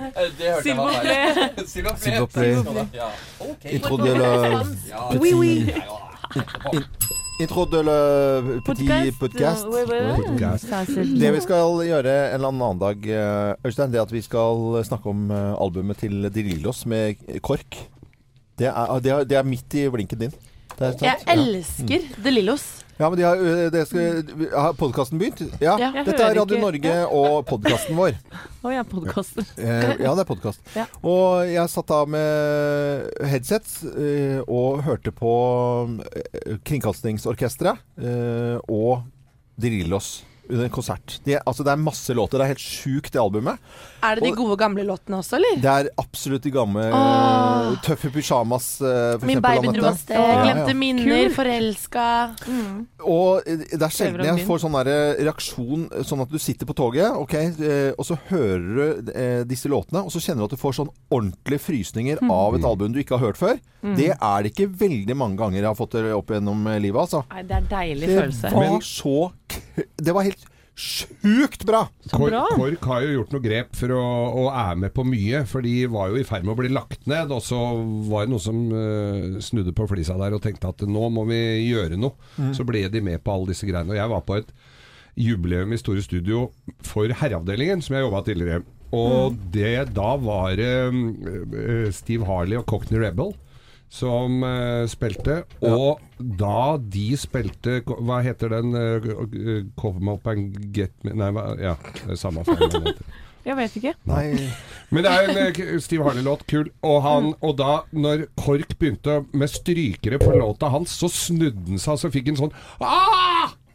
Eh, Det hørte jeg var feil. Silva plaît. Ja. Ok. Intro de la Oui, oui. Intro de la petit podcast. Det vi skal gjøre en eller annen dag, eh, Øystein, det at vi skal snakke om eh, albumet til De Lillos med KORK. Det er, det er, det er midt i blinken din. Det er sant? Jeg elsker De Lillos. Ja, men de har, det skal, har podkasten begynt? Ja. Ja. Dette er Radio ikke- Norge og podkasten vår. Å ja, podkaster. Eh, ja, det er podkast. Ja. Og jeg satt da med headset eh, og hørte på Kringkastingsorkesteret eh, og De Lillos under en konsert. De, altså, det er masse låter. Det er helt sjukt, det albumet. Er det de gode, gamle låtene også, eller? Det er absolutt de gamle Åh. Tøffe pyjamas, eh, for Min eksempel, baby dro av sted, Ja, ja. glemte minner, Kult. forelska Og eh, det er sjelden jeg får sånn reaksjon sånn at du sitter på toget, ok, eh, og så hører du eh, disse låtene, og så kjenner du at du får sånn ordentlige frysninger av et album du ikke har hørt før. Det er det ikke veldig mange ganger jeg har fått det opp gjennom eh, livet, altså. Nei, det er deilig Det følelse. var så k Det var helt sjukt bra! Bra. Kork har jo gjort noe grep for å, å er med på mye, for de var jo i ferd med å bli lagt ned. Og så var det noen som uh, snudde på flisa der og tenkte at nå må vi gjøre noe. Så ble de med på alle disse greiene. Og jeg var på et jubileum i Store Studio for Herreavdelingen, som jeg jobba tidligere. Og det da var det eh, Steve Harley og Cockney Rebel som uh, spilte. Og da de spilte Hva heter den? Uh, Cover me up and get me Nei, hva, ja, det er samme faen. Jeg vet ikke. Nei, Men det er en eh, Steve Harley-låt, kul. Og, han, og da, når KORK begynte med strykere på låta hans, så snudde han seg, så fikk han sånn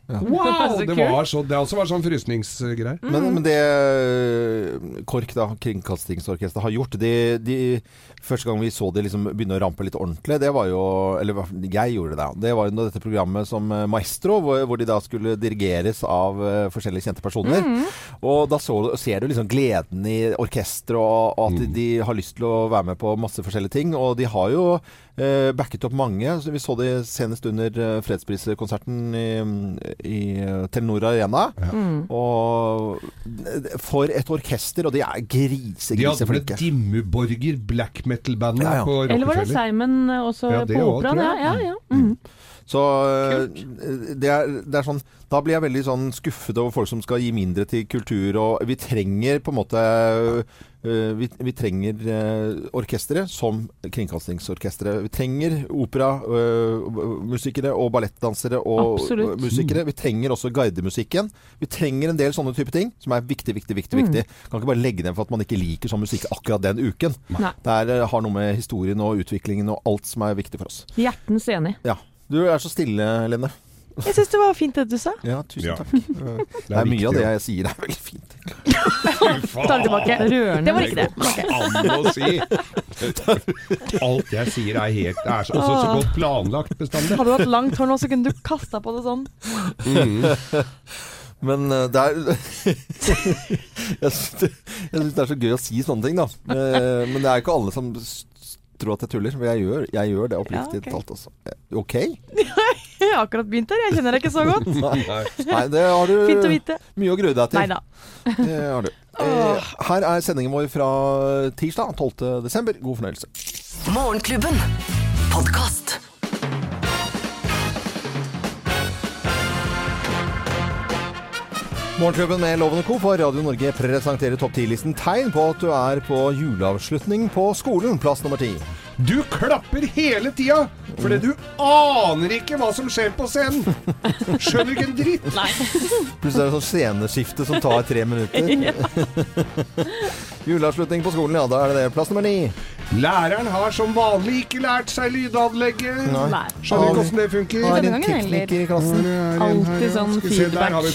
ah! Wow! Det, var så, det også var sånn frysningsgreier. Men, men det eh, KORK, da, Kringkastingsorkesteret, har gjort de, de, Første gang vi så de liksom begynne å rampe litt ordentlig, det var jo Eller jeg gjorde det, da. Det var jo dette programmet som eh, Maestro, hvor, hvor de da skulle dirigeres av eh, forskjellige kjente personer. Og da så, ser du liksom gleden i orkesteret, og, og at de, de har lyst til å være med på masse forskjellige ting. Og de har jo eh, backet opp mange. Så vi så det senest under eh, fredspriskonserten i, i eh, Telenor Arena. Og for et orkester, og de er grise, De hadde med griseflinke. Dimmuborger, black metal-bandet Ja, ja. på Eller var det Rockefeller. Simon eh, også Ja, det på operaen? Ja, ja, ja. Mhm. Så eh, det er, det er sånn Da blir jeg veldig sånn skuffet over folk som skal gi mindre til kultur, og vi trenger på en måte eh, vi, vi trenger orkestre som Kringkastingsorkesteret. Vi trenger operamusikere og ballettdansere og Absolutt. musikere. Vi trenger også guidemusikken. Vi trenger en del sånne type ting som er viktig, viktig, viktig. viktig. Kan ikke bare legge ned for at man ikke liker sånn musikk akkurat den uken. Nei. Det eh, har noe med historien og utviklingen og alt som er viktig for oss. Hjertens enig. Ja. Du er så stille, Lene. Jeg syns det var fint det du sa. Ja, tusen Ja. takk. Det er mye av det jeg sier er veldig fint. Ta det tilbake. Rørende. Det var ikke det. An å si. Alt jeg sier er helt Det er så, også så godt planlagt bestandig. Hadde du hatt langt hår nå, så kunne du kasta på det sånn. Mm. Men eh, det er Jeg syns det, jeg det er så gøy å si sånne ting, da. Eh, Men det er ikke alle som s- tror at jeg tuller. For jeg gjør, jeg gjør det oppriktig Ja, ok. talt, altså. Eh, OK? Jeg har akkurat begynt her, jeg kjenner deg ikke så godt. Nei, det har du Fint å vite. mye å grue deg til. Nei da. Det har du. Eh, Her er sendingen vår fra tirsdag 12. desember. God fornøyelse. Morgenklubben. Podkast. Morgenklubben med Loven Co. for Radio Norge presenterer topp 10-listen tegn på at du er på juleavslutning på skolen, plass nummer ti. Du klapper hele tida, fordi du aner ikke hva som skjer på scenen. Skjønner ikke en dritt. Plutselig er det sånn sceneskifte som tar tre minutter. Juleavslutning på skolen, ja. Da er det det. Plass nummer ni. Læreren har som vanlig ikke lært seg lydanlegget. Nei. Skjønner ikke åssen det funker. Har en tekniker i klassen. Alltid sånn Skal vi se, der har vi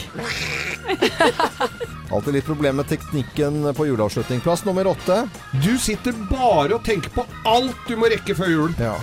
Alltid litt problem med teknikken på juleavslutning. Plass nummer åtte. Du sitter bare og tenker på alt du må rekke før jul. Ja.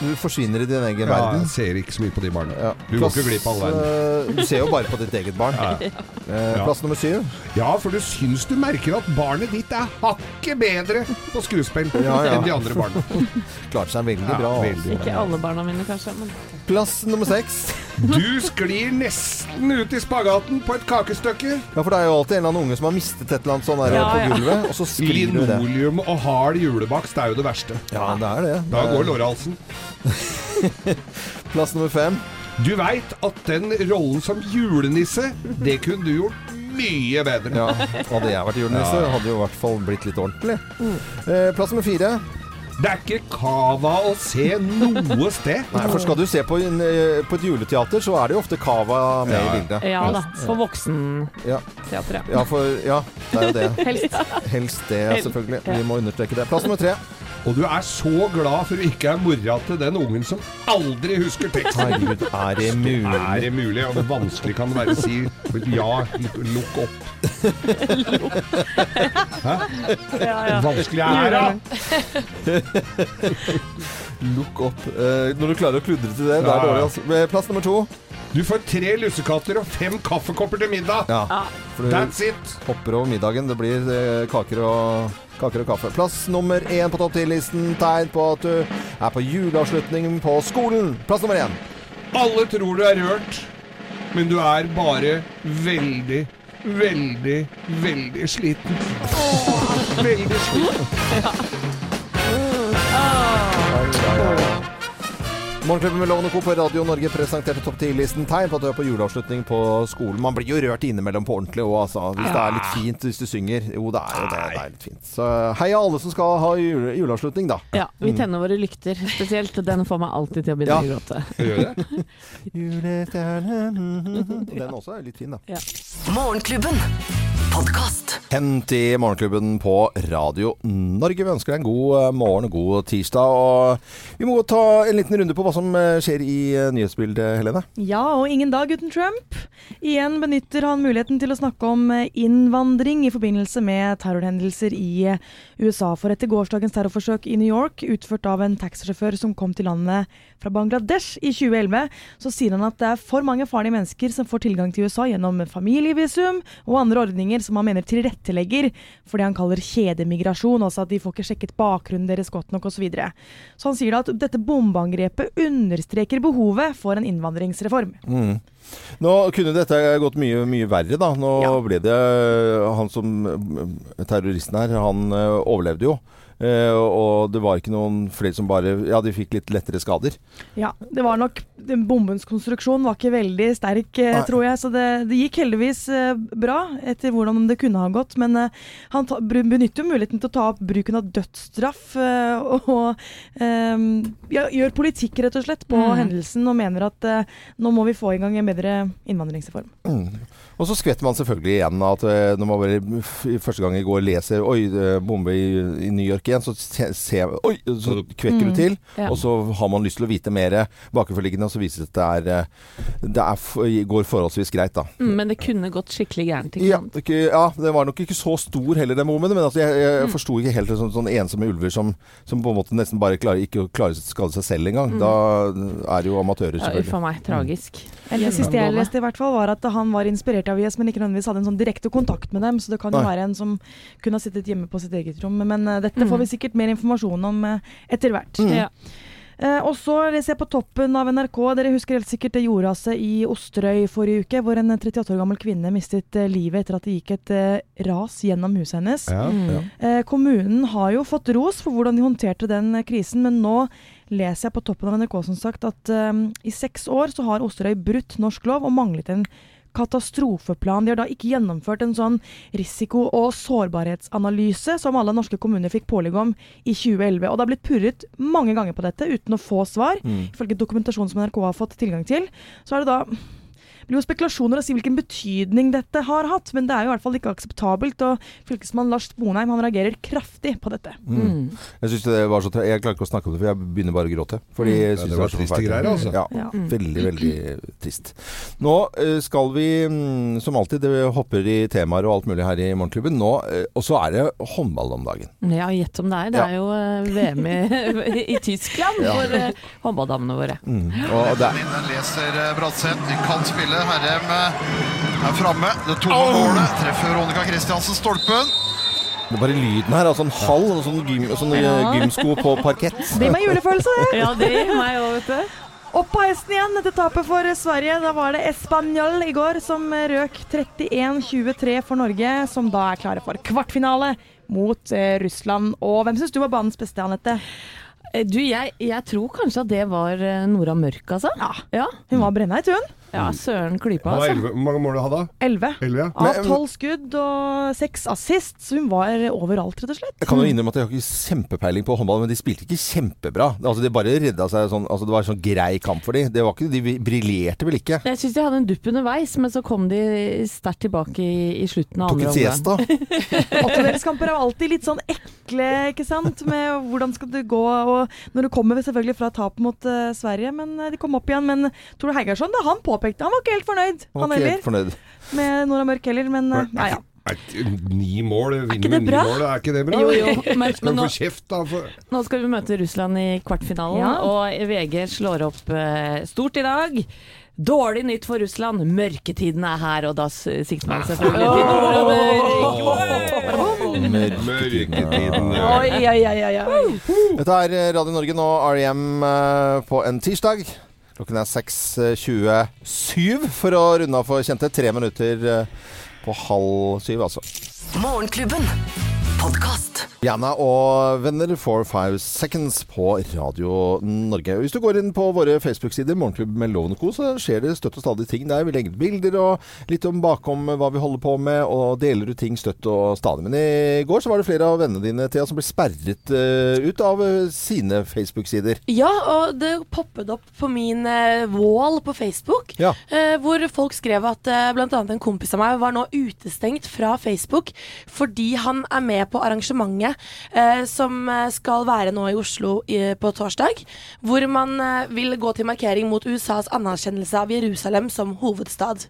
Du forsvinner i din egen Ja, verden. jeg ser ikke så mye på de barna. Ja. Du går ikke glipp av all verden. eh, Du ser jo bare på ditt eget barn. Eh, Plass nummer syv. Ja, for du syns du merker at barnet ditt er hakket bedre på skuespill Ja, ja. enn de andre barna. Klarte seg veldig Ja, bra. veldig Ikke alle barna mine, kanskje. Men Plass nummer seks. Du sklir nesten ut i spagaten på et kakestykke. Ja, for det er jo alltid en eller annen unge som har mistet et eller annet sånn der Ja, på ja. gulvet, og så skriver du det. Linoleum og hard julebakst er jo det verste. Ja, det er det. Da går lårhalsen. Plass nummer fem. Du veit at den rollen som julenisse, det kunne du gjort mye bedre. Ja, hadde jeg vært julenisse, hadde jo i hvert fall blitt litt ordentlig. Eh, plass nummer fire. Det er ikke cava å se noe sted. Nei, for skal du se på, en, eh, på et juleteater, så er det jo ofte cava med Ja. i bildet. Ja da. For voksenteatret. Ja. ja. Ja, for, ja, det er jo det. Helst. Helst det, selvfølgelig. Vi må understreke det. Plass nummer tre. Og du er så glad for du ikke er mora til den ungen som aldri husker teksten. Herregud, er det Er mulig? det mulig? Og det vanskelig kan det være å si ja, lukk opp. Ja, ja. Vanskelig er det. Lukk opp. Eh, når du klarer å kludre til det, det er dårlig. Altså. Plass nummer to. Du får tre lussekatter og fem kaffekopper til middag. Ja, That's it. hopper over middagen. Det blir eh, kaker og, kaker og kaffe. Plass nummer én på topp ti-listen. Tegn på at du er på juleavslutning på skolen. Plass nummer én. Alle tror du er rørt, men du er bare veldig, veldig, veldig sliten. Veldig sliten. Morgenklubben med Lovende Co. på Radio Norge presenterte topp 10-listen tegn på at du er på juleavslutning på skolen. Man blir jo rørt innimellom på ordentlig òg, altså. Hvis det er litt fint hvis du synger. Jo, det er jo det. Det er litt fint. Så heia alle som skal ha jule, juleavslutning, da. Ja, vi tenner våre lykter spesielt. Den får meg alltid til å begynne Ja. å gråte. Gjør det? Julestjernen Den også er litt fin, da. Morgenklubben. Podkast. Hent i Morgenklubben på Radio Norge. Vi ønsker deg en god eh, morgen og god tirsdag. Og vi må ta en liten runde på hva som eh, skjer i eh, nyhetsbildet, Helene. Ja, og ingen dag uten Trump. Igjen benytter han muligheten til å snakke om innvandring i forbindelse med terrorhendelser i USA. For etter gårsdagens terrorforsøk i New York, utført av en taxisjåfør som kom til landet fra Bangladesh i 2011, så sier han at det er for mange farlige mennesker som får tilgang til USA gjennom familievisum og andre ordninger som han mener tilrettelegger for det han kaller kjedemigrasjon, altså at de får ikke sjekket bakgrunnen deres godt nok osv. Så, videre. så han sier da at dette bombeangrepet understreker behovet for en innvandringsreform. Mm. Nå kunne dette gått mye, mye verre, da. Nå Ja. ble det Han som eh, terroristen her, han eh, overlevde jo. Eh, og det var ikke noen flere som bare Ja, de fikk litt lettere skader. Ja, det var nok Bombens konstruksjon var ikke veldig sterk, eh, Nei. tror jeg. Så det, det gikk heldigvis uh, bra, etter hvordan det kunne ha gått. Men uh, han ta, benytter jo muligheten til å ta opp bruken av dødsstraff og ja, gjør politikk, rett og slett, på Mm. hendelsen. Og mener at nå må vi få i gang en bedre innvandringsreform. Og så skvetter man selvfølgelig igjen at når man bare f- første gang i går leser Oi, bombe i, i New York igjen, så se- ser Oi! Så kvekker du til. Ja. Og så har man lyst til å vite mer bakenforliggende, og så viser det seg at det, er, eh, det er, går forholdsvis greit, da. Mm, men det kunne gått skikkelig gærent. Ikke Ja, ikke, ja, det var nok ikke så stor heller, den bomben. Men altså, jeg, jeg Mm. forsto ikke helt sånn, sånn ensomme ulver som, som på en måte nesten bare klarer, ikke klarer å skade seg selv engang. Da er det jo amatører, selvfølgelig. Ja, Uff a meg. Tragisk. Det siste jeg leste, i hvert fall, var at han var inspirert av IS, men ikke nødvendigvis hadde en sånn direkte kontakt med dem. Så det kan jo Nei. være en som kunne ha sittet hjemme på sitt eget rom. Men uh, dette Mm. Får vi sikkert mer informasjon om eh, etter hvert. Ja. Eh, og så leser jeg på toppen av NRK, dere husker helt sikkert det jordraset i Osterøy forrige uke, hvor en 38 år gammel kvinne mistet eh, livet etter at det gikk et eh, ras gjennom huset hennes. Ja. Mm. Eh, kommunen har jo fått ros for hvordan de håndterte den eh, krisen, men nå leser jeg på toppen av NRK som sagt at i seks år så har Osterøy brutt norsk lov og manglet en katastrofeplan. De har da ikke gjennomført en sånn risiko- og sårbarhetsanalyse som alle norske kommuner fikk pålegg om i 2011. Og det har blitt purret mange ganger på dette uten å få svar. Mm. Ifølge dokumentasjon som NRK har fått tilgang til, så er det da blir jo spekulasjoner å si hvilken betydning dette har hatt, men det er jo i hvert fall ikke akseptabelt. Og fylkesmann Lars Bonheim han reagerer kraftig på dette. Mm. Jeg synes det var så Jeg klarer ikke å snakke om det, for jeg begynner bare å gråte. Fordi jeg jeg Ja, synes det var så triste greier, altså. Ja, Ja. veldig, veldig trist. Nå eh, skal vi, mm, som alltid, det hopper i temaer og alt mulig her i Morgenklubben. Nå, eh, og så er det håndball om dagen. Ja, gjett om det er. Det Ja. er jo eh, VM i, i Tyskland Ja. for håndballdamene våre. Mm. Og det er Den leser Bratseth. Kan spille. Herrem eh, er framme. Det tomme målet treffer Veronica Christiansen stolpen. Det er bare lyden her. Altså en hall og sånn, gym, sånn eh, Ja. gymsko på parkett. Det gir meg julefølelse, det! Ja, det gir meg òg, vet du. Opp på hesten igjen etter tapet for Sverige. Da var det Español i går som røk 31-23 for Norge, som da er klare for kvartfinale mot eh, Russland. Og hvem syns du var banens beste, Anette? Du, jeg, jeg tror kanskje at det var Nora Mørk, altså. Ja. Ja, Hun var brenna i tun. Ja Søren Klype, altså. Hvor mange mål hadde han? Elleve. Ja. Av tolv skudd og seks assist, så hun var overalt, rett og slett. Jeg kan jo innrømme at jeg har ikke kjempepeiling på håndball, men de spilte ikke kjempebra. Altså, de bare redda seg sånn Altså, det var en sånn grei kamp for dem. Det var ikke, de briljerte vel ikke? Jeg syns de hadde en dupp underveis, men så kom de sterkt tilbake i, i slutten av Tok andre en siesta. Åttendelskamper er alltid litt sånn ekle, ikke sant? Med hvordan skal det gå, og når du kommer selvfølgelig fra tap mot uh, Sverige, men eh, de kom opp igjen. Men Tor Heigarsson, da han påpekte Han var ikke helt fornøyd, Han han heller, fornøyd. med Nora Mørk heller, men nei ja. Er Ni mål, vinner ikke det med ni bra? mål, er ikke det bra? Jo, jo, men, men nå, få kjeft, da? For... nå skal vi møte Russland i kvartfinalen, Ja. og VG slår opp eh, stort i dag. Dårlig nytt for Russland. Mørketiden er her, og da sikter man selvfølgelig til Nord-Amerika. Mørketiden. Oi, oi, oi, oi, oi. Dette er Radio Norge nå, REM eh, på en tirsdag. Klokken er 6.27 for å runde av for kjente. Tre minutter eh, på halv syv, altså. Morgenklubben. Podkast. Jana og venner for five seconds på Radio Norge. Hvis du går inn på våre Facebook-sider, Morgenklubb med Loven Co., så skjer det støtt og stadig ting der. Vi legger ut bilder og litt om bakom hva vi holder på med, og deler ut ting støtt og stadig. Men i går så var det flere av vennene dine Thea, som ble sperret uh, ut av eh, sine Facebook-sider. Ja, og det poppet opp på min eh, wall på Facebook, Ja. eh, hvor folk skrev at uh, annet en kompis av meg var nå utestengt fra Facebook fordi han er med på arrangementet eh, som eh, skal være nå i Oslo i, på torsdag, hvor man eh, vil gå til markering mot USAs anerkjennelse av Jerusalem som hovedstad.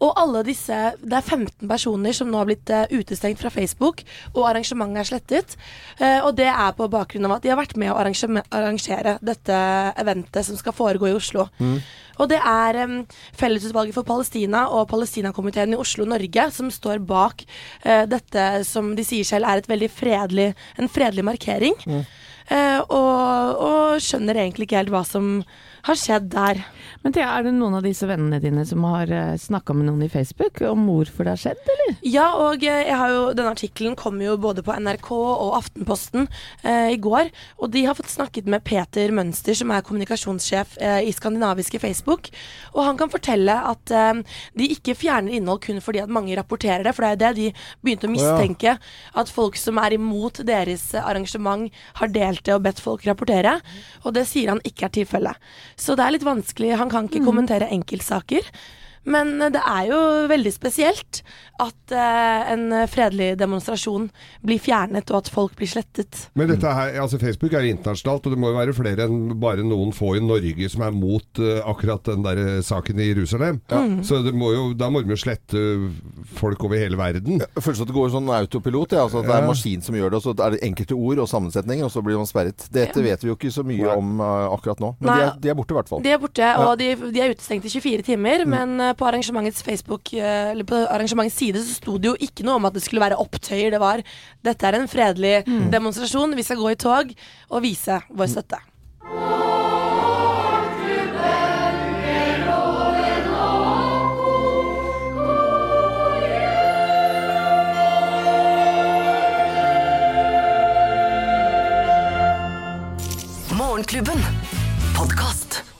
Og alle disse, det er 15 personer som nå har blitt eh, utestengt fra Facebook, og arrangementet er slettet. Eh, og det er på bakgrunn av at de har vært med å arrangere, dette eventet som skal foregå i Oslo. Og det er um, Fellesutvalget for Palestina og Palestinakomiteen i Oslo Norge som står bak uh, dette som de sier selv er et veldig fredelig, en fredelig markering. Eh, og, og skjønner egentlig ikke helt hva som har skjedd der. Men Thea, er det noen av disse vennene dine som har uh, snakka med noen i Facebook om hvorfor det har skjedd, eller? Ja, og eh, jeg har jo, denne artikkelen kom jo både på NRK og Aftenposten eh, i går. Og de har fått snakket med Peter Mønster, som er kommunikasjonssjef eh, i skandinaviske Facebook. Og han kan fortelle at eh, de ikke fjerner innhold kun fordi at mange rapporterer det. For det er jo det de begynte å ja. mistenke. At folk som er imot deres eh, arrangement, har delt det og bedt folk rapportere. Og det sier han ikke er tilfellet. Så det er litt vanskelig. Han kan ikke kommentere enkeltsaker. Men eh, det er jo veldig spesielt at eh, en fredelig demonstrasjon blir fjernet, og at folk blir slettet. Men dette her, altså Facebook er jo internasjonalt, og det må jo være flere enn bare noen få i Norge som er mot eh, akkurat den der eh, saken i Jerusalem. Så det må jo, da må de jo slette folk over hele verden. Jeg føler at det går sånn autopilot. Ja. Altså at det er en maskin som gjør det, og så er det enkelte ord og sammensetninger, og så blir man sperret. Dette vet vi jo ikke så mye om uh, akkurat nå. Men de er, de er borte, i hvert fall. De er borte, og de, de er utestengt i 24 timer. Men eh, på arrangementets Facebook eh, Eller på arrangementets side så sto det jo ikke noe om at det skulle være opptøyer. Det var dette er en fredelig demonstrasjon. Vi skal gå i tog og vise vår støtte.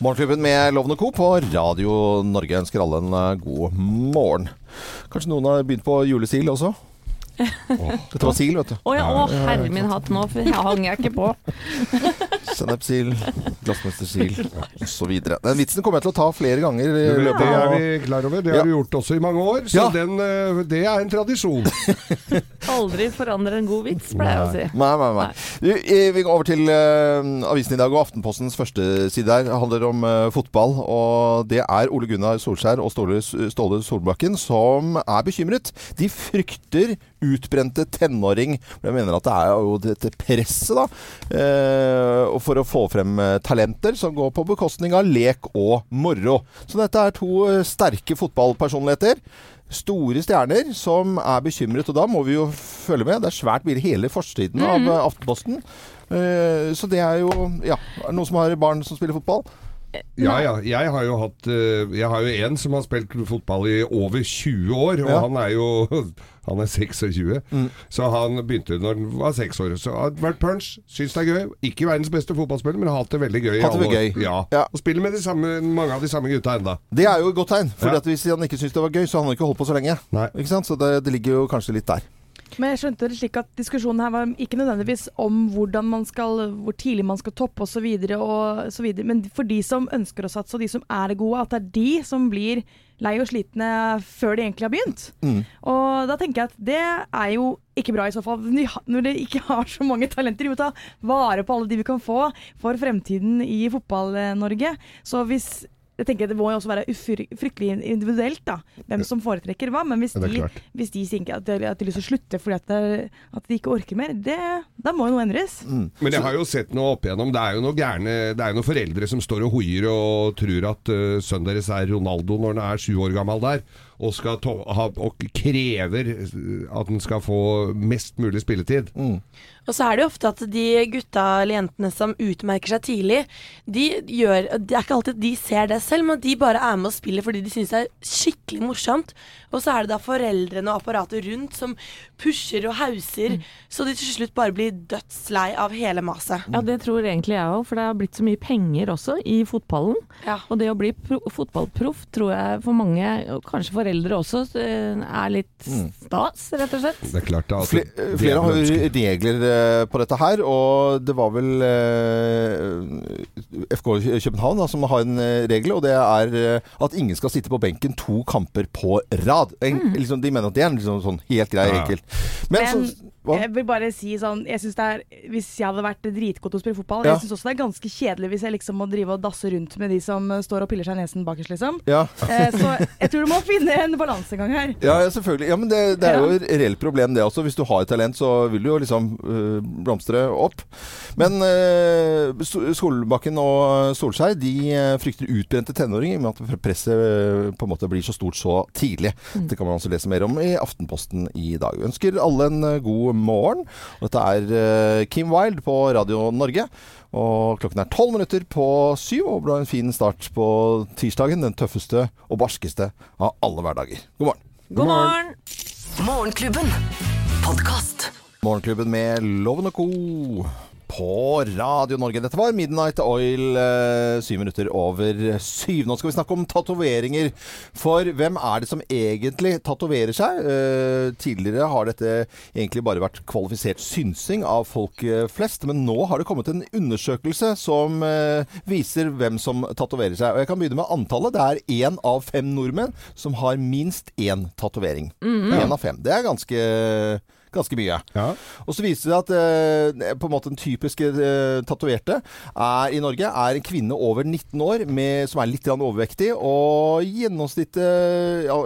Morgenklubben med Lovende Co. på Radio Norge ønsker alle en eh, god morgen. Kanskje noen har begynt på julesil også? Dette var sil, vet du. Å ja, å herre min hatt, nå for jeg hang jeg ikke på. Sennepsil, glassmestersil osv. Den vitsen kommer jeg til å ta flere ganger i Det er vi klar over. Det Ja. har vi gjort også i mange år, så Ja. den, eh, det er en tradisjon. Aldri forandre en god vits, pleier jeg å si. Nei, nei, nei. Du, eh, Vi går over til uh, avisen i dag, og Aftenpostens første side der handler om uh, fotball. Og det er Ole Gunnar Solskjær og Ståle, Ståle Solbakken som er bekymret. De frykter utbrente tenåring. Jeg mener at det er jo dette presset, da. eh, og for å få frem eh, talenter som går på bekostning av lek og moro. Så dette er to eh, sterke fotballpersonligheter. Store stjerner som er bekymret, og da må vi jo følge med. Det er svært mye hele forsiden av eh, Aftenposten. Så det er jo Ja, noen som har barn som spiller fotball? Ja, ja. Jeg har jo hatt eh, Jeg har jo en som har spilt fotball i over 20 år, og Ja. han er jo Han er 26, Mm. så han begynte når han var 6 år. Så har vært punch, syns det er gøy. Ikke verdens beste fotballspiller, men har hatt det veldig gøy. Hatt det gøy. Ja. Ja. Og spiller med samme, mange av de samme gutta enda. Det er jo et godt tegn. For hvis han ikke syns det var gøy, så hadde han ikke holdt på så lenge. Så det, det ligger jo kanskje litt der. Men jeg skjønte det slik at diskusjonen her var ikke nødvendigvis om hvordan man skal, hvor tidlig man skal toppe osv., men for de som ønsker å satse, og de som er gode, at det er de som blir lei og slitne før de egentlig har begynt. Mm. Og da tenker jeg at det er jo ikke bra i så fall. Når de Når de ikke har så mange talenter. Vi må ta vare på alle de vi kan få for fremtiden i Fotball-Norge. Så hvis jeg tenker Det må jo også være fryktelig individuelt da, hvem som foretrekker hva. Men hvis de, hvis de tenker at de, at de har lyst til å slutte fordi at, det, at de ikke orker mer, det, da må jo noe endres. Mm. Men jeg har jo sett noe opp igjennom. Det er jo noe gærne Det er jo noen foreldre som står og hoier og tror at uh, sønnen deres er Ronaldo når han er sju år gammel der, og, skal to ha, og krever uh, at han skal få mest mulig spilletid. Mm. Og så er det jo ofte at de gutta eller jentene som utmerker seg tidlig, de gjør Det er ikke alltid de ser det selv, men de bare er med og spiller fordi de syns det er skikkelig morsomt. Og så er det da foreldrene og apparatet rundt som pusher og hauser, så de til slutt bare blir dødslei av hele maset. Ja, det tror egentlig jeg òg, for det har blitt så mye penger også i fotballen. Ja. Og det å bli fotballproff tror jeg for mange, og kanskje foreldre også, eh, er litt stas, rett og slett. Det er klart det, altså, Fle det er flere har jo regler eh, på dette her, og det var vel eh, FK København da, som har en eh, regel, og det er eh, at ingen skal sitte på benken to kamper på rad. En, liksom, de mener at det er liksom sånn helt grei, Ja. enkelt. Men, Men så, hva? jeg vil bare si sånn jeg synes det er, Hvis jeg hadde vært dritgod til å spille fotball. Jeg syns også det er ganske kjedelig hvis jeg liksom må drive og dasse rundt med de som eh, står og piller seg i nesen bakerst, liksom. Ja. Eh, så jeg tror du må finne en balansegang her. Ja, selvfølgelig. Ja, men det, det er jo et reelt problem det også. Hvis du har et talent, så vil du jo liksom øh, blomstre opp. Men øh, Solbakken og Solskjær de frykter utbrente tenåringer med at presset på en måte blir så stort så tidlig. Det kan man også lese mer om i Aftenposten i dag. Vi ønsker alle en god morgen. Og dette er øh, Kim Wilde på Radio Norge. Og klokken er tolv minutter på syv, og det ble en fin start på tirsdagen. Den tøffeste og barskeste av alle hverdager. God morgen. God morgen! Morgenklubben. Podkast. Morgenklubben med Loven og Co. På Radio Norge. Dette var Midnight Oil, eh, syv minutter over syv. Nå skal vi snakke om tatoveringer. For hvem er det som egentlig tatoverer seg? Eh, tidligere har dette egentlig bare vært kvalifisert synsing av folk eh, flest, men nå har det kommet en undersøkelse som viser hvem som tatoverer seg. Og jeg kan begynne med antallet. Det er én av fem nordmenn som har minst én tatovering. Én av fem. Det er ganske Ganske mye. Ja. Og så viser det at eh, på en måte den typiske eh, tatoverte er, i Norge er en kvinne over 19 år med, som er litt overvektig, og gjennomsnittet ja,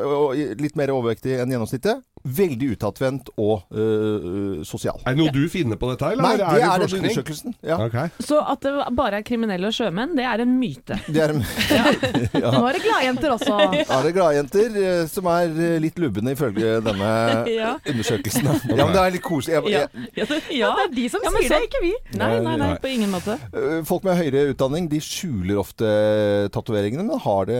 Litt mer overvektig enn gjennomsnittet. Veldig utadvendt og øh, sosial. Er det noe du finner på dette, eller Nei, det er den forskning? undersøkelsen. Ja. Okay. Så at det bare er kriminelle og sjømenn, det er en myte. Det er, ja. Nå er det gladjenter også. er det gladjenter eh, som er eh, litt lubne ifølge denne Ja. undersøkelsen. Ja, men det er litt koselig. Jeg, Ja, jeg, ja, det, ja. Det er de som Ja, men sier det, ikke vi. Nei, nei, nei, på ingen måte. Øh, Folk med høyere utdanning de skjuler ofte tatoveringene, men har det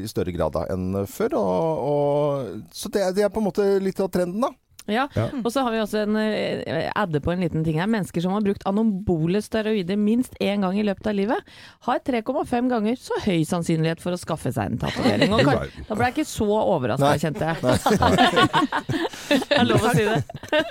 i større grad da enn før. Og, og, så det, er- det er på en måte litt av trenden, da. Ja. Ja. Og så har vi også en eh, adde på en liten ting her. Mennesker som har brukt anabole steroider minst én gang i løpet av livet, har 3,5 ganger så høy sannsynlighet for å skaffe seg en tatovering. Da ble jeg ikke så overraska, kjente jeg. Det er lov å si det.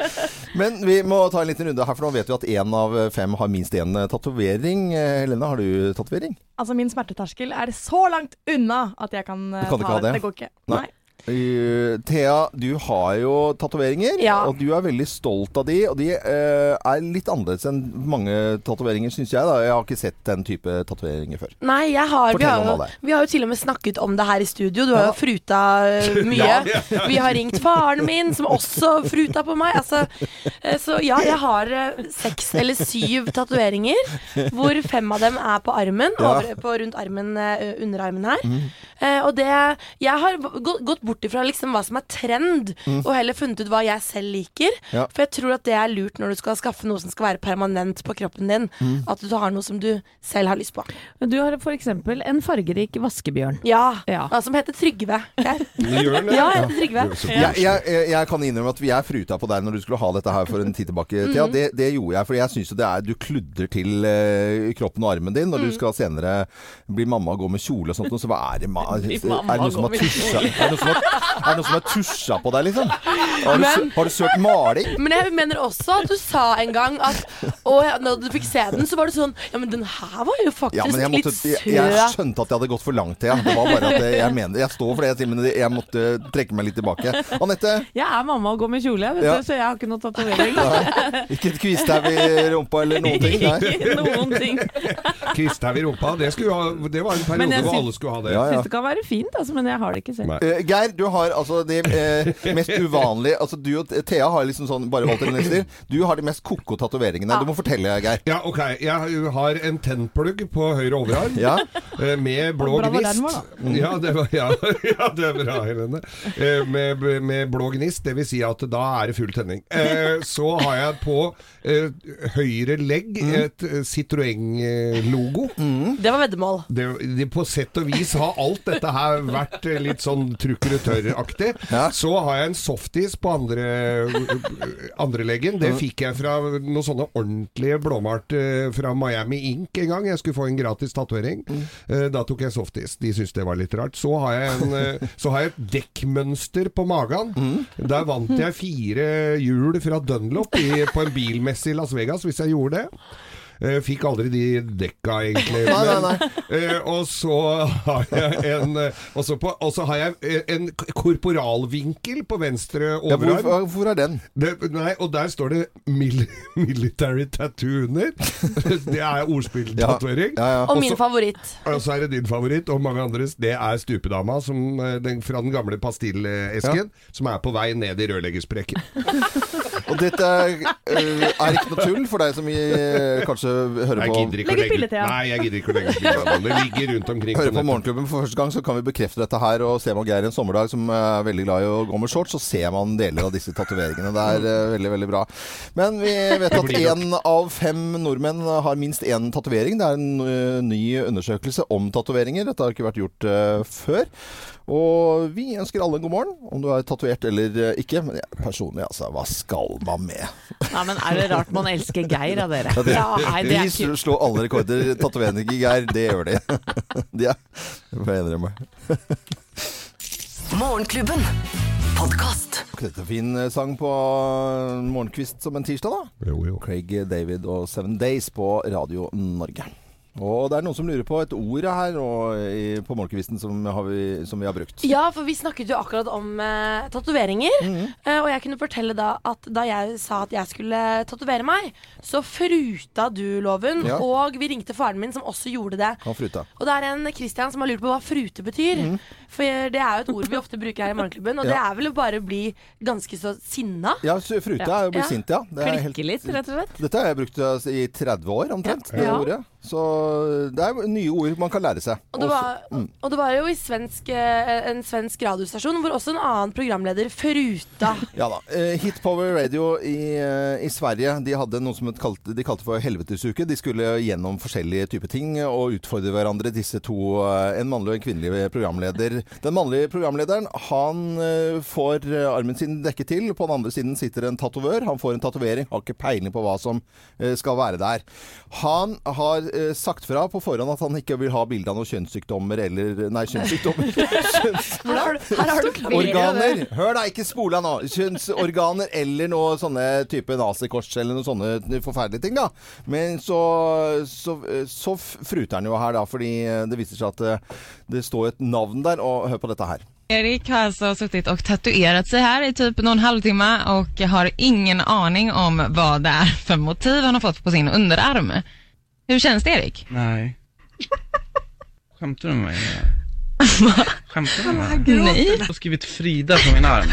Men vi må ta en liten runde her, for nå vet vi at én av fem har minst én tatovering. Helena, Helene, har du tatovering? Altså, min smerteterskel er så langt unna at jeg kan eh, Du kan ta det? Det går ikke. Nei. Eh, Thea, du har jo tatoveringer, Ja. og du er veldig stolt av de. Og de uh, er litt annerledes enn mange tatoveringer, syns jeg. da. Jeg har ikke sett den type tatoveringer før. Nei, jeg har, vi, har om jo, det vi har jo til og med snakket om det her i studio. Du har Ja. jo fruta eh, mye. Vi har ringt faren min, som også fruta på meg. Altså, så ja, jeg har seks eller syv tatoveringer, hvor fem av dem er på armen. Ja. Over, på rundt armen, underarmen her. Mm. Eh, og det Jeg har gått bort ifra liksom hva som er trend, Mm. og heller funnet ut hva jeg selv liker. Ja. For jeg tror at det er lurt når du skal skaffe noe som skal være permanent på kroppen din. Mm. At du har noe som du selv har lyst på. Men du har f.eks. en fargerik vaskebjørn. Ja, Ja. ja. Som heter Trygve. Gjør? Ja, heter Trygve. Jeg, jeg, jeg- kan innrømme at jeg fruta på deg når du skulle ha dette her for en tid tilbake. Thea. Det, det gjorde jeg, for jeg syns jo det er Du kludrer til eh, kroppen og armen din når du skal senere bli mamma og gå med kjole og sånt. Og så hva er det ma er det noen noe som har tusja Er det som har, på deg, liksom? Har du, Men- har du søkt maling? Men jeg mener også at du sa en gang at Og når du fikk se den, så var det sånn Ja, men den her var jo faktisk Ja, men jeg, måtte, litt jeg, søt. jeg skjønte at jeg hadde gått for langt, Thea. Det var bare at jeg, jeg mener Jeg står for det jeg sier, men jeg måtte trekke meg litt tilbake. Anette, Jeg er mamma og går med kjole, vet Ja. du, så jeg har ikke noe tatovering. ikke et kvistau i rumpa eller noen ting? Nei. Noen ting. Kvisthaug i rumpa, det, ha, det var en periode hvor alle skulle ha det. Ja, ja. Kan være fint, altså, men jeg har det ikke selv. Eh, Geir, du har altså det eh, mest uvanlige Altså du og Thea har liksom sånn bare valgt en stil. Du har de mest ko-ko tatoveringene. Du må fortelle, Geir. Ja, ok. Jeg har en tennplugg på høyre overarm Ja. eh, med blå Bra var den gnist. var, Ja, det var, ja, ja, det er bra, Helene. Eh, Med, med blå gnist, det vil si at da er det full tenning. Eh, Så har jeg på høyre legg et eh, Citroën-logo. Det var veddemål. Det, det, på sett og vis har alt dette her vært litt sånn trukkeretør-aktig. Ja. Så har jeg en softis på andre, andre leggen. Det fikk jeg fra noen sånne ordentlige blåmalt eh, fra Miami Ink en gang. Jeg skulle få en gratis tatovering. Eh, Da tok jeg softis. De syntes det var litt rart. Så har jeg, en, eh, så har jeg et dekkmønster på magen. Der vant jeg fire hjul fra Dunlop i, på en bilmesse i Las Vegas, hvis jeg gjorde det. Eh, Fikk aldri de dekka, egentlig. Nei, nei, nei. Eh, og så har jeg en eh, Og så på- og så har jeg en korporalvinkel på venstre Ja, hvor, hvor er den? Det, nei, og der står det mil 'military tattoo' under. Det er ordspilltatovering. Ja, ja. Og Og min favoritt. Og så er det din favoritt, og mange andres. Det er stupedama som, den, fra den gamle pastillesken, som er på vei ned i rørleggersprekken. Og dette eh, er ikke noe tull for deg som i, kanskje hører Jeg på gidder ikke å Legge legge pille. Nei, jeg gidder ikke å legge pille. Det ligger rundt omkring. Hører på. Morgenklubben for første gang, så kan vi bekrefte dette her. Og ser man Geir en sommerdag som er veldig glad i å gå med shorts, så ser man deler av disse tatoveringene. Det er uh, veldig, veldig bra. Men vi vet at én av fem nordmenn har minst én tatovering. Det er en uh, ny undersøkelse om tatoveringer. Dette har ikke vært gjort uh, før. Og vi ønsker alle en god morgen, om du er tatovert eller eh, ikke. Men ja, personlig, altså, hva skal man med? Nei, men er det rart man elsker Geir av dere? Ja, det- Ja, nei, det er Vi ikke slår alle rekorder. Tatoveringer, Geir, det gjør de. Det er, det får jeg innrømme. Morgenklubben. Podkast. Dette er fin eh, sang på morgenkvist som en tirsdag, da. Jo, jo. Craig David og Seven Days på Radio Norge. Og det er noen som lurer på et ord her og, i, på morgenkvisten som, vi, som vi har brukt. Ja, for vi snakket jo akkurat om eh, tatoveringer. Mhm. Eh, og jeg kunne fortelle da at da jeg sa at jeg skulle tatovere meg, så fruta du, Loven. Ja. Og vi ringte faren min, som også gjorde det. Han fruta. Og det er en Christian som har lurt på hva frute betyr. For det er jo et ord vi ofte bruker her i Morgenklubben, og det Mhm. Er vel å bare bli ganske så sinna. Ja, fruta er jo bli Ja. sint, ja. Det er helt- Klikke litt, rett og slett. Dette har jeg brukt eh, i 30 år omtrent, det Ja. ordet. Så det er nye ord man kan lære seg. Og det, var, mm. og det var jo i svensk, eh, en svensk radiostasjon hvor også en annen programleder fruta. Ja da. Hitpower Radio i, eh, i Sverige de hadde noe som kalte, de kalte for helvetesuke. De skulle gjennom forskjellige typer ting og utfordre hverandre, disse to. eh, En mannlig og en kvinnelig programleder. Den mannlige programlederen han eh, får eh, armen sin dekket til. På den andre siden sitter en tatovør. Han får en tatovering, har ikke peiling på hva som eh, skal være der. Han har eh, sagt fra på forhånd at han ikke vil ha bilde av noen kjønnssykdommer eller Nei, kjønnssykdommer. Kjønns... Her har du, her Organer! Hør da, ikke spol deg nå. Kjønnsorganer eller noe sånne type nazikors eller noen sånne forferdelige ting, da. Men så, så, så fruter han jo her, da, fordi det viser seg at det, det står et navn der. Og hør på dette her. Erik har alltså suttit och tatuerat sig här i typ någon halvtimme och har ingen aning om vad det är för motiv han har fått på sin underarm. Hur känns det Erik? Nej. Skämtar du med mig? Skämtar du med mig? Nej. Jag har skrivit Frida på min arm.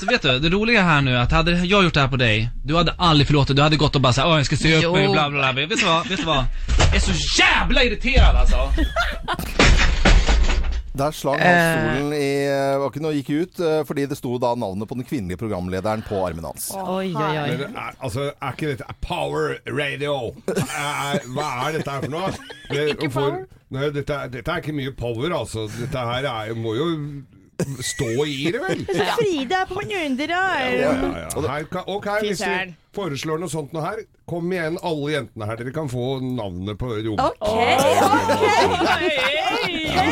Så vet du, det roliga här nu är att hade jag gjort det här på dig, du hade aldrig förlåtit, du hade gått och bara såhär, åh jag ska se upp Jo. mig, bla bla bla. Vet du vad, vet du vad? Jag är så jävla irriterad alltså! Der slang han stolen i eh, bakken og gikk ut eh, fordi det sto da navnet på den kvinnelige programlederen på armen hans. Oi, oi, oi. Men er, altså, er ikke dette Power radio? Er, hva er dette her for noe? Det, Ikke for- power. Nei, dette, er- dette er ikke mye power, altså. Dette her er, må jo stå i det, vel? Frida på min under Ja, ja, ja. Her kan, ok, hvis du. Foreslår noe sånt noe her, kom igjen alle jentene her. Dere kan få navnet på rom. Ja,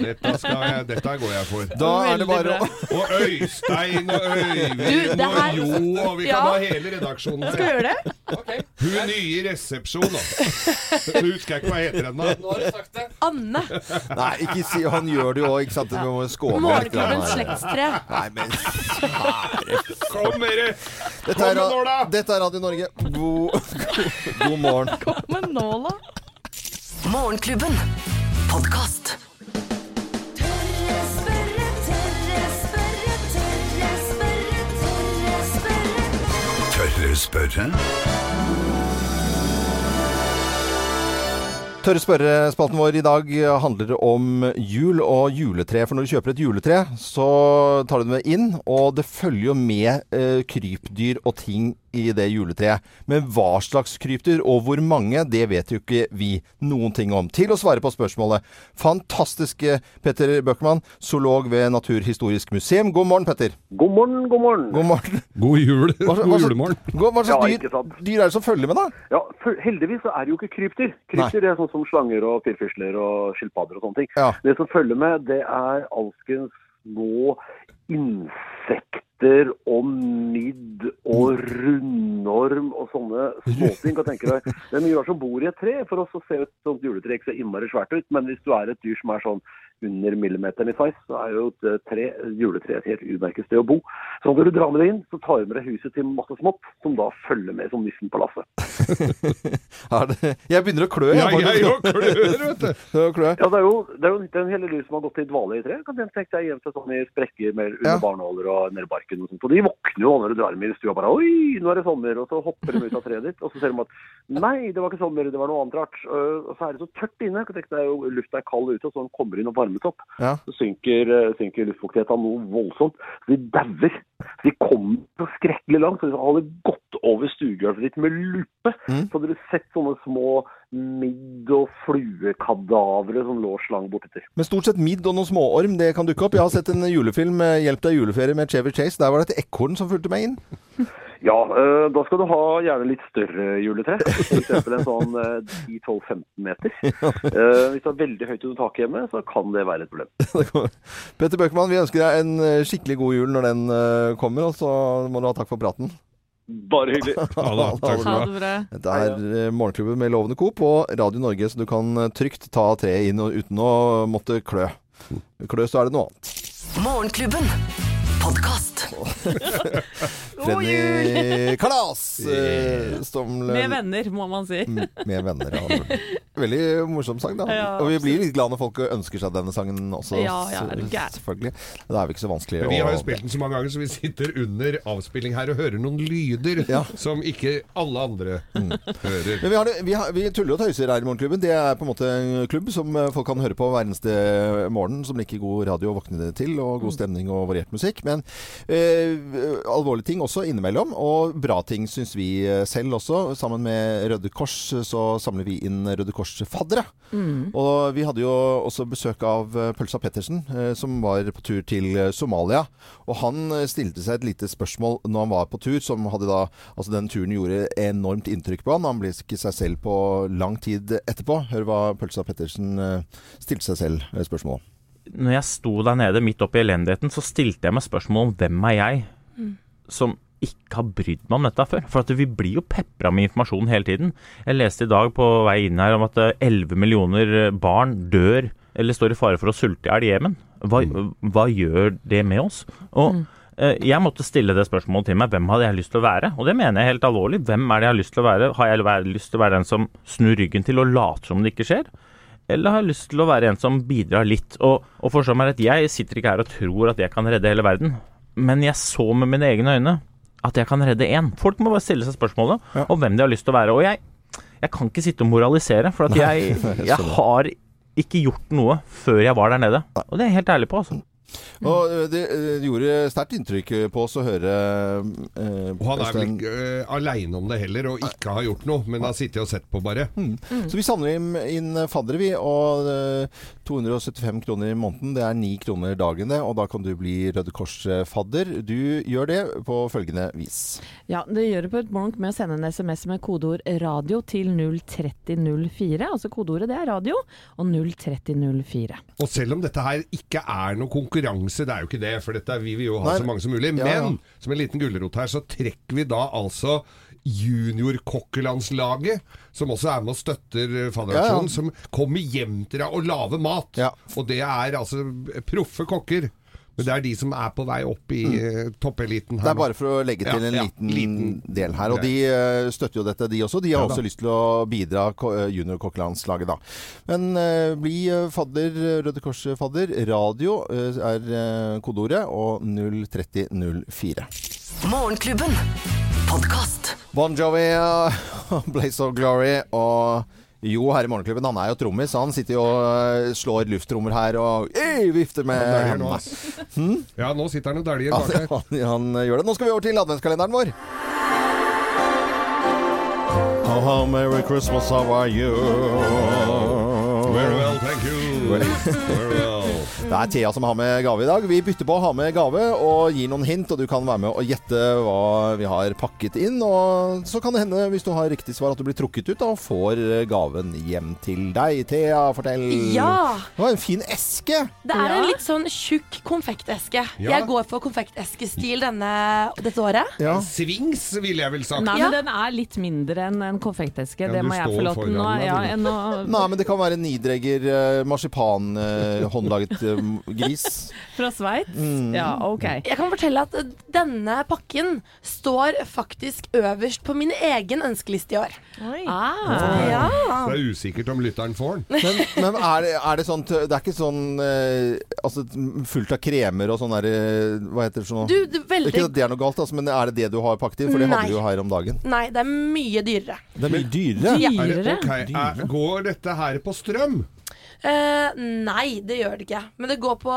dette, skal jeg, dette går jeg for. Da er det bare å Og Øystein og Øyvind og Jo, og vi kan Ja. ha hele redaksjonen Skal vi gjøre det? Hun nye i resepsjon, da. Så husker jeg ikke hva heter ennå. Nå har du sagt det. Anne. Nei, ikke si Han gjør det jo òg, ikke sant? Vi må skåne Morgenklubbens slektstre. Nei, men Kom dere! Kom med nåla! Dette er Radio Norge. God, god morgen. Kom med nåla. Morgenklubben. Podkast. Tørre spørre? Tørre spørrespalten vår i dag handler om jul og juletre. For når du kjøper et juletre, så tar du det med inn, og det følger jo med eh, krypdyr og ting i det juletreet. Men hva slags krypdyr og hvor mange, det vet jo ikke vi noen ting om. Til å svare på spørsmålet, fantastiske Petter Bøckmann, zoolog ved Naturhistorisk museum. God morgen, Petter. God morgen, god morgen. God morgen. God jul. Hva, God julemorgen. hva, hva Ja, slags ikke dyr, dyr er det som følger med, da? Ja, for heldigvis så er det jo ikke krypdyr. Krypdyr er sånn som slanger og firfisler og skilpadder og sånne ting. Ja. Det som følger med, det er alskens små insekter og midd og rundorm og sånne småting. Kan tenke deg. Det er mye rart som bor i et tre. For oss så ser et sånt juletre ikke så innmari svært ut, men hvis du er et dyr som er sånn under millimeteren i size, så er jo et tre, juletre et helt utmerket sted å bo. Så når du drar med det inn, så tar du med deg huset til masse smått, som da følger med som nissen på lasset. Jeg begynner å klø. Ja, faktisk. jeg òg klør, vet du. Ja, det er jo, det er jo det er en hel lus som har gått i dvale i tre. Kan den tenke deg hjem til sånn i sprekker med, under Ja. barnåler og nedi i barken og sånt. Og de våkner jo når du drar dem i stua bare Oi, nå er det sommer. Og så hopper de ut av treet ditt, og så ser de at nei, det var ikke sommer, det var noe annet rart. Og så er det så tørt inne. Kan tenke deg Lufta er kald ute, og så kommer kommer inn og varmes opp. Ja. Så synker, øh, synker luftfuktigheten noe voldsomt. Så de dauer. De kommer så skrekkelig langt. Så du hadde gått over stuegulvet ditt med lupe, Mm. så hadde du sett sånne små midd- og fluekadavere som lå slang bortetter. Men stort sett midd og noen småorm det kan dukke opp. Jeg har sett en julefilm, eh, 'Hjelp deg juleferie' med Chevy Chase. Der var det et ekorn som fulgte meg inn. Ja, øh, da skal du ha gjerne litt større juletre. F.eks. en sånn øh, 10-12-15 meter. Eh, hvis du har veldig høyt under taket hjemme, så kan det være et problem. Petter Bøckmann, vi ønsker deg en eh, skikkelig god jul når den eh, kommer, og så må du ha takk for praten. Bare hyggelig. Ha det. Takk Ha skal du ha. det. Dette er eh, Morgenklubben med Lovende Co. på Radio Norge, så du kan eh, trygt ta treet inn uten å måtte klø. Klø, så er det noe annet. Morgenklubben. Podkast. Freddy Kalas! eh, som Med venner, må man si. Mm, Med venner, ja. Veldig morsom sang, da. Ja, og vi blir litt glad når folk ønsker seg denne sangen også. Ja, ja, er du. Selvfølgelig. Da er vi ikke så vanskelig Vi har jo spilt den så mange ganger, så vi sitter under avspilling her og hører noen lyder Ja. som ikke alle andre hører. Men vi, har det, vi, har, vi tuller og tøyser her i Morgenklubben. Det er på en måte en klubb som eh, folk kan høre på hver eneste morgen, som liker god radio å våkne til, og god stemning og variert musikk. Men alvorlige ting også innimellom, og bra ting syns vi eh, selv også. Sammen med Røde Kors eh, så samler vi inn Røde Kors-faddere. Og vi hadde jo også besøk av eh, Pølsa Pettersen, eh, som var på tur til eh, Somalia. Og han eh, stilte seg et lite spørsmål når han var på tur, som hadde da Altså den turen gjorde enormt inntrykk på han. Han ble ikke seg selv på lang tid etterpå. Hør hva Pølsa Pettersen eh, stilte seg selv spørsmål spørsmål. Når jeg sto der nede midt oppi elendigheten, så stilte jeg meg spørsmål om hvem er jeg som ikke har brydd meg om dette før. For at vi blir jo pepra med informasjon hele tiden. Jeg leste i dag på vei inn her om at eh, 11 millioner barn dør eller står i fare for å sulte i hjel i Jemen. Hva, hva gjør det med oss? Og eh, jeg måtte stille det spørsmålet til meg. Hvem hadde jeg lyst til å være? Og det mener jeg helt alvorlig. Hvem er det jeg har lyst til å være? Har jeg lyst til å være den som snur ryggen til og later som det ikke skjer? Eller har jeg lyst til å være en som bidrar litt? Og, og forstå meg rett, jeg sitter ikke her og tror at jeg kan redde hele verden. Men jeg så med mine egne øyne at jeg kan redde én. Folk må bare stille seg spørsmålet om hvem de har lyst til å være. Og jeg, jeg kan ikke sitte og moralisere, for jeg jeg har ikke gjort noe før jeg var der nede. Og det er jeg helt ærlig på, altså. Og eh, det eh, gjorde sterkt inntrykk på oss å høre eh, Og han er vel ikke uh, aleine om det heller, og ikke har gjort noe, men har sittet og sett på bare. Mm. Så vi samler inn, inn faddere, vi. Og eh, 275 kroner i måneden, det er 9 kroner dagen, det. Og da kan du bli Røde Kors-fadder. Du gjør det på følgende vis. Ja, det gjør det på et blunk med å sende en SMS med kodeord 'radio' til 03004. Altså kodeordet det er radio, og 03004. Og selv om dette her ikke er noe konkurranse, det er jo ikke det, for dette, vi vil jo ha Nei. så mange som mulig. Ja, ja. Men som en liten gulrot her, så trekker vi da altså juniorkokkelandslaget, som også er med og støtter eh, faderaksjonen, Ja, ja. som kommer hjem til deg og lager mat. Og det er altså proffe kokker. Men det er de som er på vei opp i mm. toppeliten her. Det er bare for å legge til Ja, en ja, liten, del her. Og de eh, støtter jo dette, de også. De har Ja også lyst til å bidra, ko- eh, juniorkokkelandslaget, da. Men uh, bli eh, fadder, eh, Røde Kors-fadder. Radio uh, er eh, kodeordet, og 03004. Morgenklubben. Podkast. Bon Jovi, uh, Blaze of Glory og jo, her i Morgenklubben, han er jo trommis. Han sitter jo og eh, slår lufttrommer her og eh, vifter med hendene. ass. Ja, nå sitter han og dæljer bak her. han, han gjør det. Nå skal vi over til adventskalenderen vår. Oh, how merry Christmas, how are you? Very well, thank you. Very well. Det er Thea som har med gave i dag. Vi bytter på å ha med gave og gir noen hint, og du kan være med og gjette hva vi har pakket inn. Og så kan det hende, hvis du har riktig svar, at du blir trukket ut da, og får gaven hjem til deg. Thea, fortell. Ja. Det var en fin eske. Det er en litt sånn tjukk konfekteske. Ja. Jeg går for konfekteskestil denne, dette året. Svings, ville jeg vel sagt. Nei, men den er litt mindre enn en konfekteske. Ja, det må jeg få lov til nå. Ja, Nei, men det kan være nidregger, eh, marsipan, eh, håndlaget eh, gris. fra Sveits? Mm. Ja, OK. Jeg kan fortelle at denne pakken står faktisk øverst på min egen ønskeliste i år. Ah. Ja. Det er usikkert om lytteren får den. Men, men er, det, er det sånn Det er ikke sånn eh, Altså fullt av kremer og sånn der eh, Hva heter det sånn? Du, det er veldig- Ikke at det er noe galt, altså, men er det det du har pakket inn? For det Nei. hadde du jo her om dagen. Nei, det er mye dyrere. Det er mye dyrere. Er det, okay, er, går dette her på strøm? Eh, nei, det gjør det ikke. Men det går på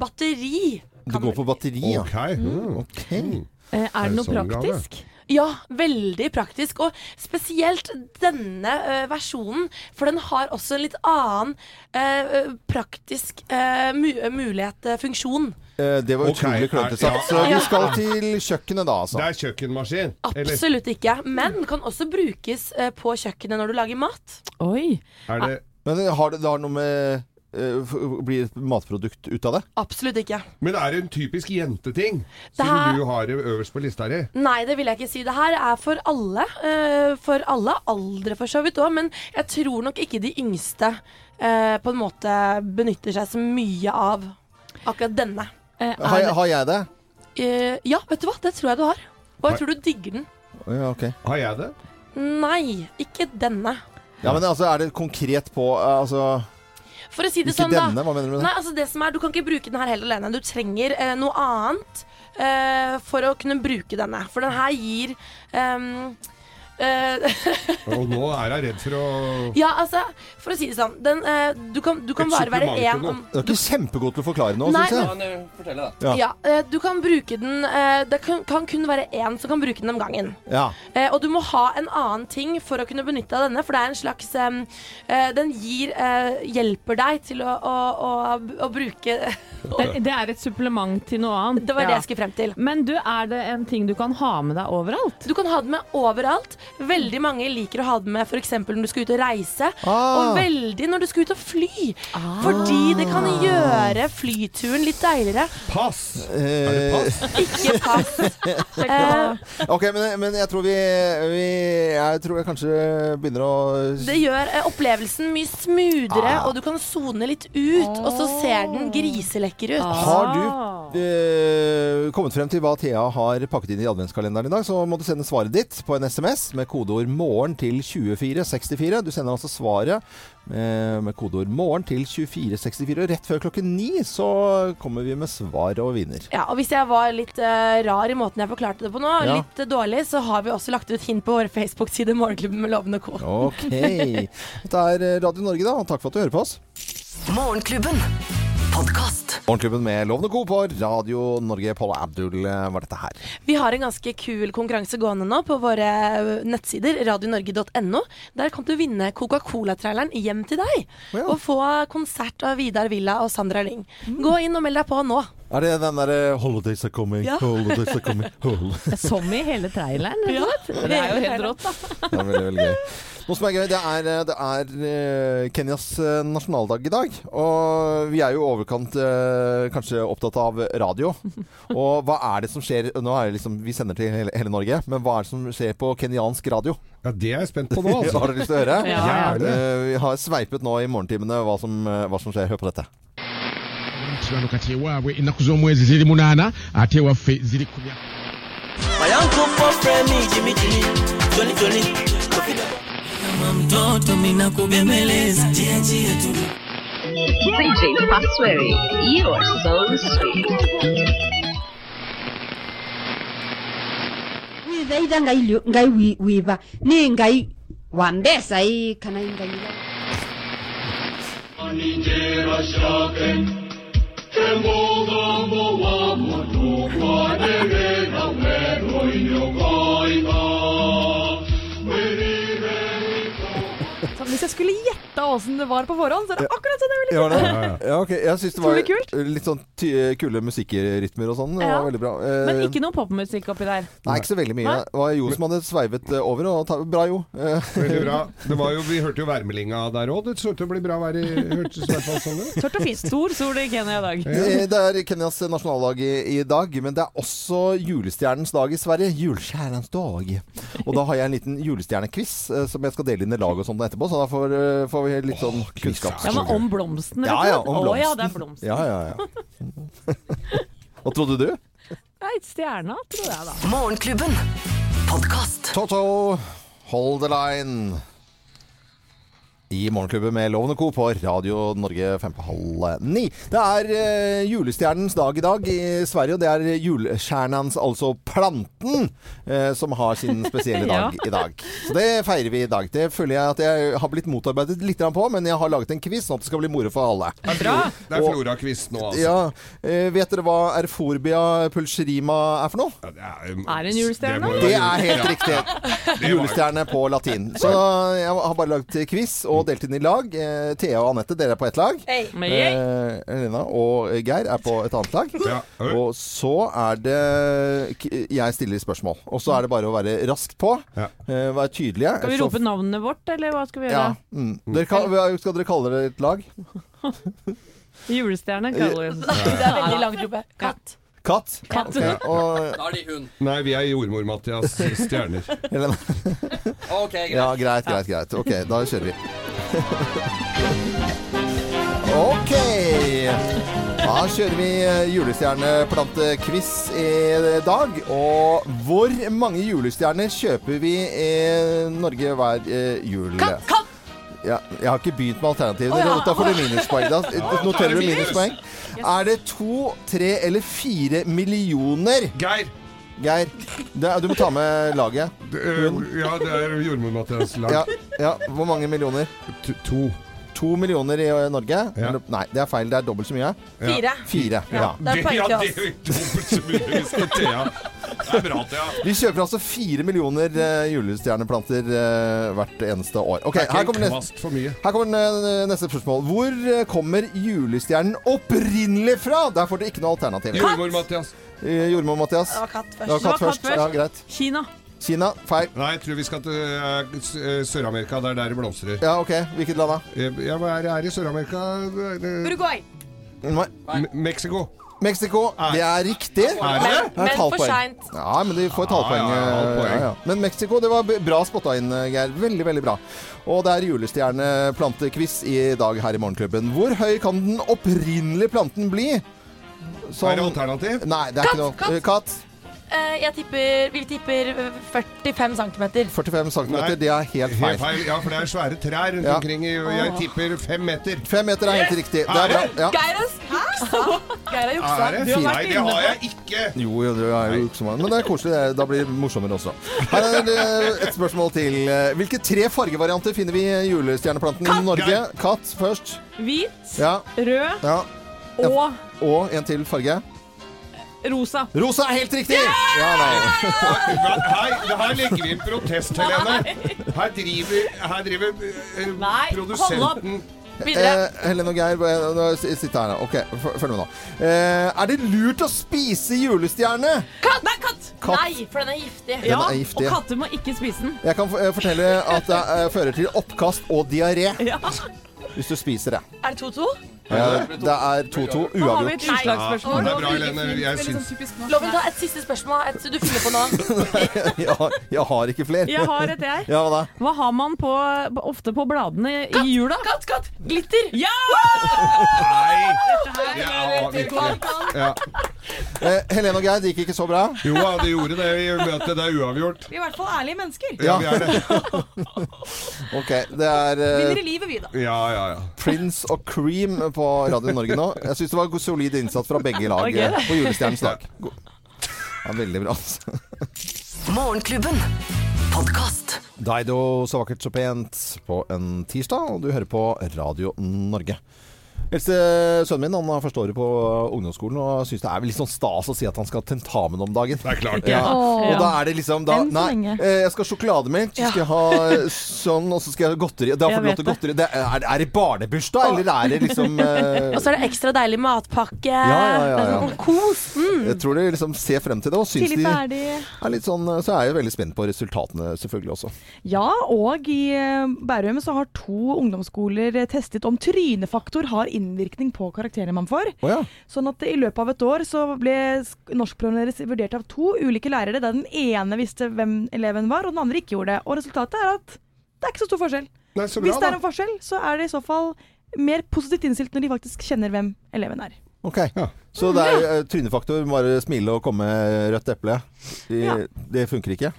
batteri. Det går på batteri, ja. Ok. Mm, Okay. Uh, Er det noe sånn praktisk? Ja, veldig praktisk. Og spesielt denne eh, versjonen, for den har også en litt annen eh, praktisk eh, mu mulighet, eh, funksjon. Det var utrolig okay, klønete sagt. Så vi skal til kjøkkenet da, altså. Det er kjøkkenmaskin? eller? Absolutt ikke. Men kan også brukes på kjøkkenet når du lager mat. Oi. Er det, Men har det, det har noe med eh, Blir et matprodukt ut av det? Absolutt ikke. men er det en typisk jenteting? som Siden her- du har det øverst på lista di? Nei, det vil jeg ikke si. Det her er for alle. eh, for alle aldre, for så vidt òg. Men jeg tror nok ikke de yngste eh, på en måte benytter seg så mye av akkurat denne. Har, jeg- har jeg det? Eh, ja, vet du hva? Det tror jeg du har. Og jeg tror du digger den. Ja, okay. Har jeg det? Nei, ikke denne. Ja, men altså, er det konkret på eh, Altså For å si det Ikke sånn, da. denne, hva mener du med det? Nei, altså det som er, Du kan ikke bruke den her helt alene. Du trenger eh, noe annet eh, for å kunne bruke denne. For den her gir eh, Og nå er jeg redd for å Ja, altså, for å si det sånn den, uh, Du kan, du kan bare være én om Du er ikke kjempegod til å forklare nå, syns jeg. men- fortelle, da. Ja. Ja, uh, du kan bruke den uh, Det kan, kan kun være én som kan bruke den om gangen. Ja. Eh, og du må ha en annen ting for å kunne benytte av denne, for det er en slags um, eh, Den gir eh, Hjelper deg til å, å, å, å bruke Det, det er et supplement til noe annet. Det var det jeg skulle frem til. Men du, er det en ting du kan ha med deg overalt? Du kan ha den med overalt. Veldig mange liker å ha det med f.eks. når du skal ut og reise. Ah. Og veldig når du skal ut og fly. Fordi det kan gjøre flyturen litt deiligere. Pass! Er det pass? Ikke pass. Eh, Ok, men, men jeg tror vi, vi Jeg tror jeg kanskje begynner å det gjør eh, opplevelsen mye smoothere, Ah. og du kan sone litt ut. Og så ser den griselekker ut. Har du eh, kommet frem til hva Thea har pakket inn i adventskalenderen i dag, så må du sende svaret ditt på en SMS med kodeord 'morgen' til 2464. Du sender altså svaret med, med kodeord 'morgen' til 2464. Og rett før klokken ni så kommer vi med svar og vinner. Ja, og Hvis jeg var litt uh, rar i måten jeg forklarte det på nå, Ja. litt uh, dårlig, så har vi også lagt ut hint på vår Facebook-side Morgenklubben med Loven og Co. Ok. Dette er Radio Norge, da, takk for at du hører på oss. Morgenklubben. Podkast. Morgenklubben med Lovende Co. på Radio Norge. Paul Abdul eh, var dette her. Vi har en ganske kul konkurranse gående nå på våre nettsider, radionorge.no. Der kan du vinne Coca-Cola-traileren hjem til deg. Og få konsert av Vidar Villa og Sandra Lyng. Gå inn og meld deg på nå. Er det den derre 'Holidays are coming', Ja. holidays are coming Som i hele traileren, rett Ja, og slett. Det er jo helt rått, da. Det er veldig, veldig gøy. Noe som er gøy, det er, det er eh, Kenyas eh, nasjonaldag i dag. Og vi er jo i overkant eh, kanskje opptatt av radio. Og hva er det som skjer Nå er det liksom, Vi sender til hele, hele Norge, men hva er det som skjer på kenyansk radio? Ja, Det er jeg spent på nå, altså. har dere lyst til å høre? Ja. Gjerne. Eh, vi har sveipet nå i morgentimene hva som, eh, hva som skjer. Hør på dette. kino kati ewaabwe ennaku z'omwezi ziri munaana ate ewaffe ziri kama mtoto mina kubembeleza jia jia tu DJ Pasweri, you are so sweet. wize itha ngai ngai wiva ni ngai wa mbesa ii kana ngai Onijera shaken, kembogambo wa mwoto kwa dege na wero inyo kaiba. Hvis jeg skulle gjetta åssen det var på forhånd, så er det akkurat sånn jeg ville Ja, det, ja, ok. Jeg syns det var litt sånn ty kule musikkrytmer og sånn. Det Ja. var veldig bra. Eh, Men ikke noe popmusikk oppi der. Nei, ikke så veldig mye. Nei? Det var Jo som hadde sveivet eh, over. Og ta, bra, Jo. Eh, Veldig bra. Det var jo, vi hørte jo værmeldinga der òg. Det så ut til å bli bra vær i Hørtes i hvert fall sånn ut. Tørt og fint. Stor sol i Kenya i dag. Det, det er Kenyas nasjonaldag i, i dag, men det er også julestjernens dag i Sverige. Julestjernens dag. Og da har jeg en liten julestjernequiz eh, som jeg skal dele inn i lag og sånt etterpå, så da får, eh, får vi litt sånn kunnskap. Ja, men om blomsten, Ja, ja, om blomsten. Å ja, det er blomsten. Ja, ja, ja. Hva trodde du? Nei, stjerna, tror jeg da. Morgenklubben. Podkast. Toto, hold the line. I Morgenklubben med Loven og Co. på Radio Norge fem på halv ni. Det er eh, julestjernens dag i dag i Sverige, og det er julestjernens, altså planten, eh, som har sin spesielle dag Ja. i dag. Så det feirer vi i dag. Det føler jeg at jeg har blitt motarbeidet litt på, men jeg har laget en quiz sånn at det skal bli moro for alle. Det er er Flora-quiz nå, altså. Ja, eh, Vet dere hva erforbia pulcherima er for noe? Er det en julestjerne? Det, Det er helt riktig. Julestjerne på latin. Så jeg har bare lagd quiz og delt inn i lag. Eh, Thea og Anette, dere er på ett lag. Hey. Eh, Elena og Geir er på et annet lag. Og så er det Jeg stiller spørsmål. Og så er det bare å være raskt på. Eh, Være tydelige. Skal vi Så- rope navnet vårt, eller hva skal vi Ja. gjøre? Mm. Dere kan, skal dere kalle dere et lag? Julestjerne kaller vi Det er veldig langt rope. Katt. Katt? Katt. Ok, Og Da er de hund. Nei, vi er jordmor-Mathias Stjerner. Ok, greit. Ja, greit, greit, greit. Ok, da kjører vi. Ok. Da kjører vi eh, julestjerneplantequiz i dag. Og hvor mange julestjerner kjøper vi i Norge hver eh, jul? Kom, kom. Ja, jeg har ikke begynt med alternativer. Oh, ja. Da får du minuspoeng. Da noterer du minuspoeng. Er det to, tre eller fire millioner? Geir. Geir. Det, er- du må ta med laget. Ja, det er jordmor-Mathias lag. Ja, ja, Hvor mange millioner? To. To millioner i Norge? Ja. nei, det er feil. Det er dobbelt så mye. Fire. Fire, ja. Det er poeng til oss. det er det. Det bra, Thea. Vi kjøper altså fire millioner uh, julestjerneplanter uh, hvert eneste år. Ok, Det er her kommer, neste, her kommer eh, neste spørsmål. Hvor eh, kommer julestjernen opprinnelig fra? Der får dere ikke noe alternativ. Jordmor-Mathias. Eh, Jordmor Mathias. Det var katt først. Det var katt først. Ja, greit. Kina. Kina. Feil. Nei, jeg tror vi skal til uh, eh, Sør-Amerika. Det er der det blomstrer. Ja, ok. Hvilket land da? Eh, Ja, hva er her i Sør-Amerika? Eh, Uruguay. Mexico. Mexico. Det er riktig. Er det? Det er Men for seint. Ja, men de får et halvpoeng. Ja, ja, ja, ja. Men Mexico, det var bra spotta inn, Geir. Veldig, veldig bra. Og det er julestjerneplantequiz i dag her i Morgenklubben. Hvor høy kan den opprinnelige planten bli? Som- Er det alternativ? Nei, det er ikke noe. Eh, Katt. Eh, jeg tipper, vi tipper eh, 45 cm. 45 cm, Nei. det er helt feil. Helt feil. Ja, for det er svære trær rundt Ja. omkring. i- Jeg tipper fem meter. Fem meter er helt riktig. Det er bra. Ja. Geir har Geir har juksa. Er det? Du Nei, det har jeg ikke. Jo, jo, det er jo så. Men det er koselig. det er- Da blir det morsommere også. Her er et spørsmål til. Hvilke tre fargevarianter finner vi i julestjerneplanten i Norge? Katt først. Hvit, Ja. rød ja. Og Og en til farge. rosa. Rosa er helt riktig! Ja, nei. Her, her legger vi inn protest, Helene. Her driver, her driver eh, Nei, produsenten Eh, Helene og Geir, nå sitter her nå. Ok, f- følg med nå. Eh, er det lurt å spise julestjerne? Katt! Nei, katt! Katt. Nei, for den er giftig. Den Ja, er giftig. og katter må ikke spise den. Jeg kan f- eh, fortelle at det eh, fører til oppkast og diaré Ja. hvis du spiser det. Er det 2-2? Det er 2-2 Da har vi et uavgjort. utslagsspørsmål. Det er bra, Helene. Jeg syns Loven, ta et siste spørsmål. Et du finner på nå. jeg, har, jeg har ikke flere. Jeg har et, jeg. Ja, hva da? Hva har man på, ofte på bladene i jula? Katt, katt! Glitter! Ja! Nei! Jeg aner ikke. Ja. Eh, Helene og Geir, det gikk ikke så bra. Jo da, det gjorde det Vi møtet. Det er uavgjort. Vi er i hvert fall ærlige mennesker. Ja, vi er det. Ok, det er eh, Vinner i livet, vi, da. Ja, ja, ja. Prince og Cream på Radio Norge nå. Jeg syns det var god- solid innsats fra begge lag Ok, eh, på julestjernens dag. God. Ja, veldig bra. altså. Morgenklubben. Dido så vakkert så pent på en tirsdag, og du hører på Radio Norge. Eldste sønnen min han har første året på ungdomsskolen og syns det er litt sånn stas å si at han skal ha tentamen om dagen. Det er klart ja. Ja. Og da er det liksom da, Nei, eh, jeg skal ha sjokolademelk, så skal jeg ha sånn, og så skal jeg ha godteri. Da får du lov til det. godteri. Det er, er det barnebursdag, eller er det liksom eh, Og så er det ekstra deilig matpakke. ja, ja, ja. Og sånn kos. Mm. Jeg tror de liksom ser frem til det, og syns de er litt sånn Så er jeg veldig spent på resultatene, selvfølgelig også. Ja, og i eh, Bærum så har to ungdomsskoler testet om trynefaktor har innvirkning på karakterene man får. Oh, ja. Sånn at i løpet av et år så ble sk- norskprøven deres vurdert av to ulike lærere, der den ene visste hvem eleven var, og den andre ikke gjorde det. Og resultatet er at det er ikke så stor forskjell. Nei, så bra, Hvis det er en forskjell, så er det i så fall mer positivt innstilt når de faktisk kjenner hvem eleven er. Ok. Så det er eh, trynefaktor, bare smile og komme med rødt eple. De, Ja. Det funker ikke?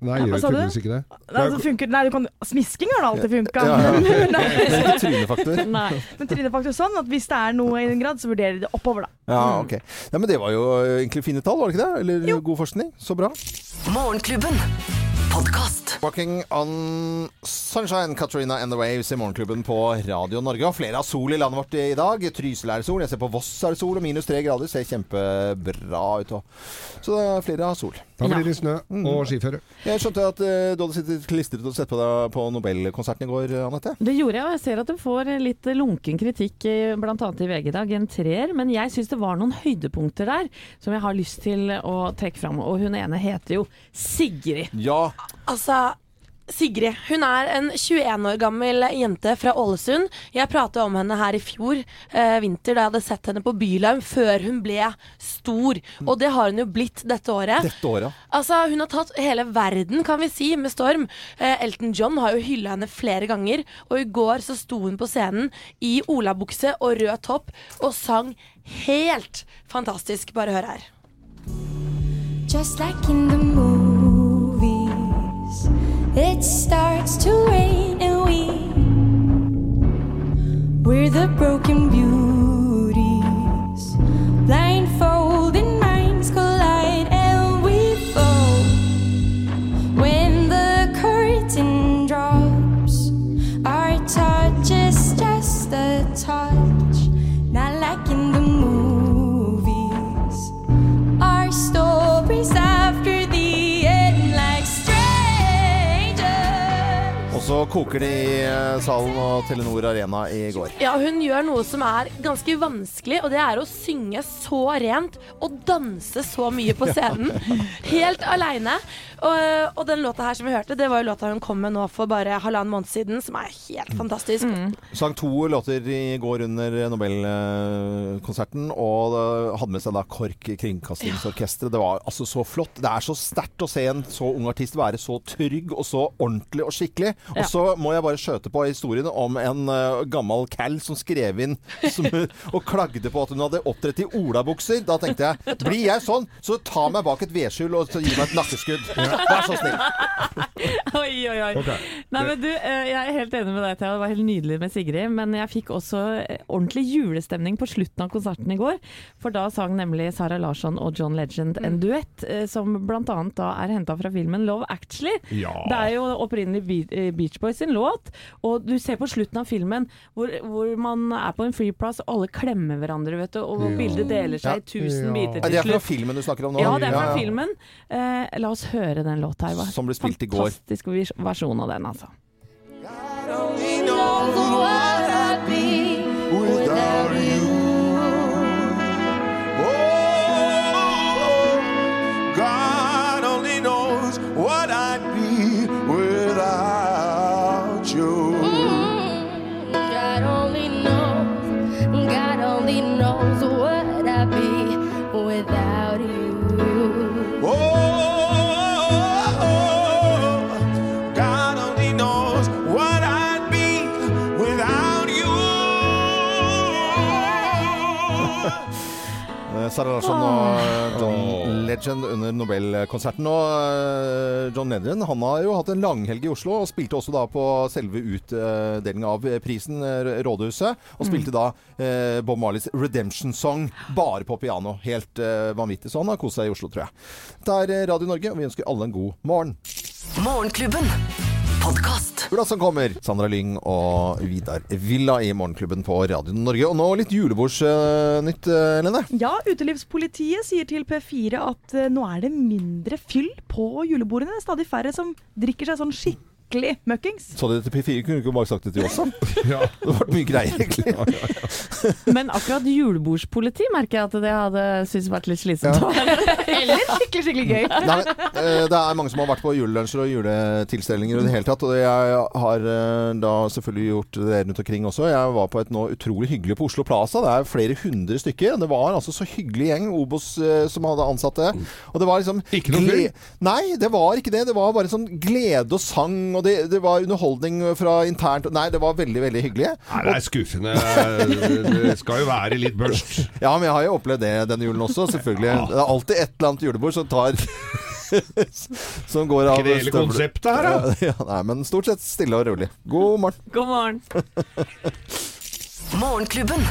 Nei, gjør du? tydeligvis ikke det. Nei, det funker, nei, du kan, smisking har da alltid funka. Ja, ja. Men, Men ikke trynefaktor? Nei. men trynefaktor sånn at hvis det er noe i den grad, så vurderer de det oppover, da. Ja, ok. Ja, men det var jo egentlig fine tall, var det ikke det? Eller god forskning? Så bra. Morgenklubben. Podkast. Walking on Sunshine, Katrina and the Waves i Morgenklubben på Radio Norge. Og flere har sol i landet vårt i dag. Trysil er sol. Jeg ser på Voss er det sol, og minus tre grader. Ser kjempebra ut. Og. Så det er flere har sol. Da blir det snø Mm. og skiføre. Jeg skjønte at eh, du hadde sittet klistret og sett på deg på Nobelkonserten i går, Anette. Det gjorde jeg, og jeg ser at du får litt lunken kritikk, bl.a. blant annet i VG i dag, en treer. Men jeg syns det var noen høydepunkter der som jeg har lyst til å trekke fram. Og hun ene heter jo Sigrid. Ja. Altså, Sigrid hun er en 21 år gammel jente fra Ålesund. Jeg pratet om henne her i fjor eh, vinter da jeg hadde sett henne på Bylarm før hun ble stor. Og det har hun jo blitt dette året. Dette året. Altså, Hun har tatt hele verden kan vi si, med storm. Eh, Elton John har jo hylla henne flere ganger. Og i går så sto hun på scenen i olabukse og rød topp og sang helt fantastisk. Bare hør her. Just like in the movies, it starts to rain and we we're the broken beauties, blindfolded minds collide and we fall when the curtain drops. Our touch is just a touch, not like in the movies. Our stories så koker det i eh, salen og Telenor Arena i går. Ja, hun gjør noe som er ganske vanskelig, og det er å synge så rent og danse så mye på scenen. Helt aleine. Og, og den låta her som vi hørte, det var jo låta hun kom med nå for bare halvannen måned siden, som er helt fantastisk. Sang to låter i går under Nobelkonserten, og eh, hadde med seg da KORK Kringkastingsorkesteret. Det var altså så flott. Det er så sterkt å se en så ung artist være så trygg og så ordentlig og skikkelig. Og Ja. så må jeg bare skjøte på historien om en uh, gammel cal som skrev inn som, og klagde på at hun hadde opptrådt i olabukser. Da tenkte jeg blir jeg sånn, så ta meg bak et vedskjul og så gi meg et nakkeskudd. Vær så snill. Oi, oi, oi. Okay. Nei, men du, eh, jeg er helt enig med deg, Thea. Det var helt nydelig med Sigrid. Men jeg fikk også eh, ordentlig julestemning på slutten av konserten i går. For da sang nemlig Sara Larsson og John Legend en duett eh, som bl.a. da er henta fra filmen Love Actually. Ja. Det er jo opprinnelig Beach Boys sin låt. Og du ser på slutten av filmen hvor, hvor man er på en flyplass og alle klemmer hverandre, vet du. Og Ja. bildet deler seg i tusen Ja. biter Er slutt. det fra filmen du snakker om nå? Ja, det er fra filmen. Eh, la oss høre den låta her. Som ble spilt i går. Fantastisk versjon av den, altså. He knows what I'd be without you. Oh, God only knows what I'd be Sarah Larsson og John Legend under Nobelkonserten. Og eh, John Legend han har jo hatt en langhelg i Oslo, og spilte også da på selve utdelinga av prisen, eh, Rådhuset. Og spilte da eh, Bob Marleys 'Redemption Song' bare på piano. Helt eh, vanvittig. Så han har kost seg i Oslo, tror jeg. Det er Radio Norge, og vi ønsker alle en god morgen. Morgenklubben. Podkast. Hvordan som kommer. Sandra Lyng og Vidar Villa i Morgenklubben på Radio Norge. Og nå litt julebordsnytt, uh, Lene. Ja, Utelivspolitiet sier til P4 at eh, nå er det mindre fyll på julebordene. Stadig færre som drikker seg sånn skikkelig møkkings. Så du det til P4? Kunne du ikke bare sagt det til oss, da? Det ble mye greier, egentlig. Men akkurat julebordspoliti merker jeg at det hadde syntes vært litt slitsomt. Eller skikkelig, skikkelig gøy. Nei, men, eh, det er mange som har vært på julelunsjer og juletilstelninger i det hele tatt. Og jeg har eh, da selvfølgelig gjort det rundt omkring også. Jeg var på et nå utrolig hyggelig på Oslo Plaza. Det er flere hundre stykker. Det var altså så hyggelig gjeng, Obos, eh, som hadde ansatte. Og det var liksom Ikke noe fyr? Nei, det var ikke det. Det var bare sånn glede og sang, og det, det var underholdning fra internt Nei, det var veldig, veldig hyggelig. Nei, det er skuffende. Det skal jo være litt børst. Ja, men jeg har jo opplevd det denne julen også, selvfølgelig. Det er alltid et eller annet julebord som tar Som går av Ikke det hele konseptet her, da? Ja, nei, men stort sett stille og rolig. God morgen. God morgen. Morgenklubben.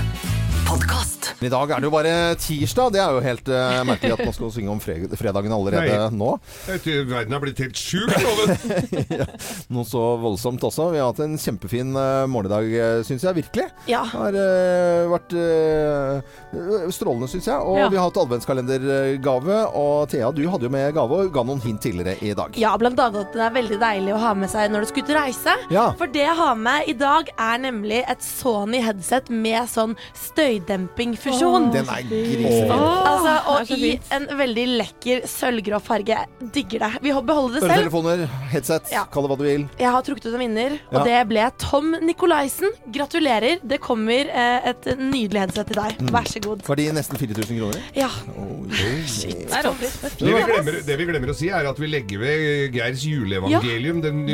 Podkast. I dag er det jo bare tirsdag. Det er jo helt uh, merkelig at man skal synge om fre fredagen allerede Nei. nå. Nei, tror Verden har blitt helt sjuk, Loven. ja, noe så voldsomt også. Vi har hatt en kjempefin uh, morgendag, uh, syns jeg virkelig. Ja. Det Har uh, vært eh, strålende, syns jeg. Og Ja. vi har hatt adventskalendergave. Og Thea, du hadde jo med gave og ga noen hint tidligere i dag. Ja, blant annet at den er veldig deilig å ha med seg når du skal ut og reise. Ja. For det jeg har med i dag, er nemlig et Sony headset med sånn støydempingfunksjon. Den er grisefin. Altså, er og i en veldig lekker sølvgrå farge. Digger det. Vi beholder det selv. Øretelefoner, headset, Ja. kall det hva du vil. Jeg har trukket ut en vinner, Ja. og det ble Tom Nikolaisen. Gratulerer. Det kommer eh, et nydelig headset til deg. Vær så god. Verdi nesten 4000 kroner. Ja. Shit. Det. Det vi, glemmer, det vi glemmer å si, er at vi legger ved Geirs juleevangelium, den,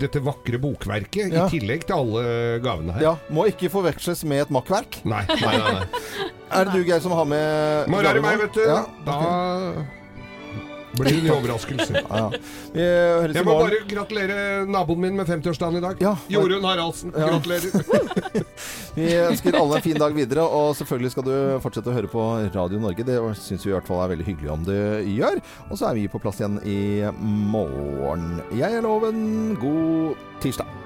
dette vakre bokverket, Ja. i tillegg til alle gavene her. Ja, Må ikke forveksles med et makkverk. Nei, nei, nei, nei. Er det du, Geir, som har med Når er det meg, vet du. Ja, Da blir det en overraskelse. Ja, ja. Jeg må bare gratulere naboen min med 50-årsdagen i dag. Ja. Jorunn Haraldsen. Gratulerer. Vi ønsker alle en fin dag videre, og selvfølgelig skal du fortsette å høre på Radio Norge. Det syns vi i hvert fall er veldig hyggelig om du gjør. Og så er vi på plass igjen i morgen. Jeg er Loven. God tirsdag.